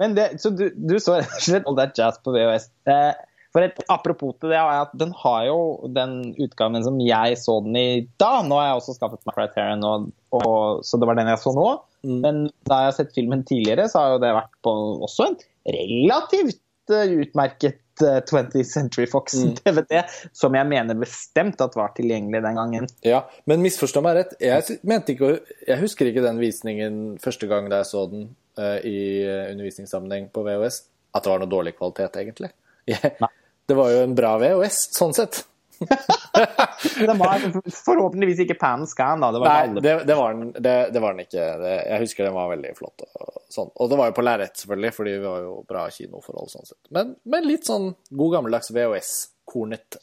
Men det, så du, du så rett og slett All That Jazz på VHS. Eh, for et apropos til det, er at den har jo den utgaven som jeg så den i da. Nå har jeg også skaffet meg Criterion, og, og, så det var den jeg så nå. Men da jeg har sett filmen tidligere, så har jo det vært på også en relativt uh, utmerket uh, 20th Century Fox-DVD, som jeg mener bestemt at var tilgjengelig den gangen. Ja, men misforstå meg rett. Jeg, mente ikke, jeg husker ikke den visningen første gang da jeg så den uh, i eh, undervisningssammenheng på VHS, at det var noe dårlig kvalitet, egentlig. Jeg, Nei. Det var jo en bra VHS, sånn sett. Den var forhåpentligvis ikke pan scan, da. Det var Nei, det, det, var, den, det, det var den ikke. Det, jeg husker den var veldig flott. Og, sånn. og det var jo på lerret, selvfølgelig, fordi vi var jo bra kinoforhold sånn sett. Men, men litt sånn god gammeldags VHS-kornet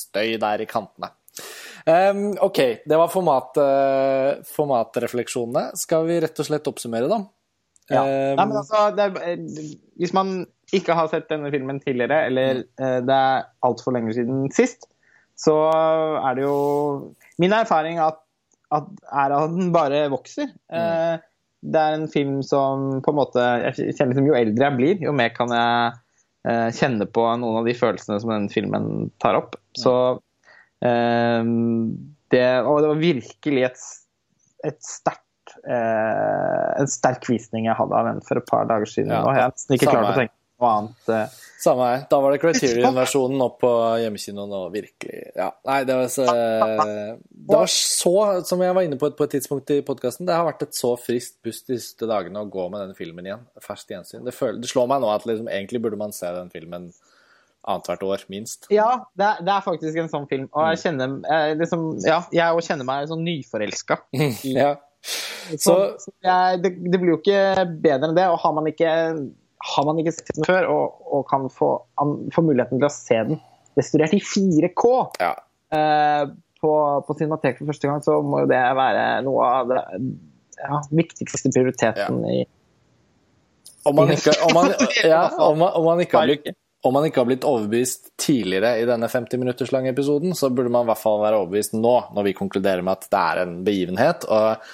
støy der i kantene. Um, OK, det var format, uh, formatrefleksjonene. Skal vi rett og slett oppsummere, da? Ja. Um, Nei, men altså, det er, eh, hvis man ikke har sett denne filmen tidligere, eller eh, det er altfor lenge siden sist, så er det jo min erfaring at at, er at den bare vokser. Mm. det er en film som på en måte Jeg kjenner som Jo eldre jeg blir, jo mer kan jeg eh, kjenne på noen av de følelsene som den filmen tar opp. Så eh, det, Og det var virkelig et, et sterkt eh, en sterk visning jeg hadde av den for et par dager siden. Ja, og jeg har nesten ikke klart å tenke noe annet. eh. Samme her. Da var det Criterion-versjonen opp på hjemmekinoen og virkelig Ja, nei, det var så Det var så, som jeg var inne på et, på et tidspunkt i podkasten, det har vært et så friskt pust de siste dagene å gå med denne filmen igjen. Ferskt gjensyn. Det, føler, det slår meg nå at liksom, egentlig burde man se den filmen annethvert år, minst. Ja, det er, det er faktisk en sånn film. Og Mm. jeg kjenner jeg, liksom, Ja, jeg òg kjenner meg sånn nyforelska. Ja. Så, Så- så jeg, det, det blir jo ikke bedre enn det. Og har man ikke, har man ikke sett den før og, og kan få, an, få muligheten til å se den restaurert i 4K ja. eh, på, på Cinematek for første gang, så må jo det være noe av det ja, viktigste prioriteten i Om man ikke, om man, ja, om man, om man ikke har blitt om man ikke har blitt overbevist tidligere i denne 50 minutters lange episoden, så burde man i hvert fall være overbevist nå, når vi konkluderer med at det er en begivenhet. Og,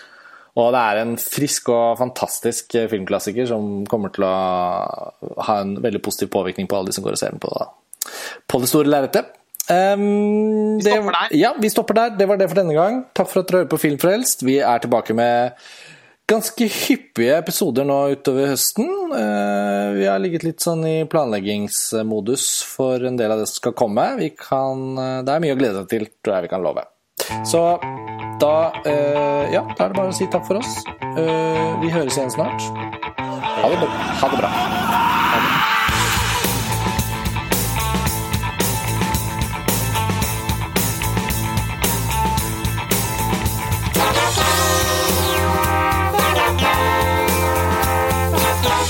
og det er en frisk og fantastisk filmklassiker som kommer til å ha en veldig positiv påvirkning på alle de som går og ser den på, på det store lerretet. Um, Vi stopper der. Ja, vi stopper der. Det var det for denne gang. Takk for at dere hører på Filmfrelst. Vi er tilbake med ganske hyppige episoder nå utover høsten. Eh, Vi har ligget litt sånn i planleggingsmodus for en del av det som skal komme. Vi kan, eh, det er mye å glede seg til, tror jeg vi kan love. Så da eh, Ja, da er det bare å si takk for oss. Eh, vi høres igjen snart. Ha det, ha det bra. Ha det.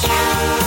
Yeah.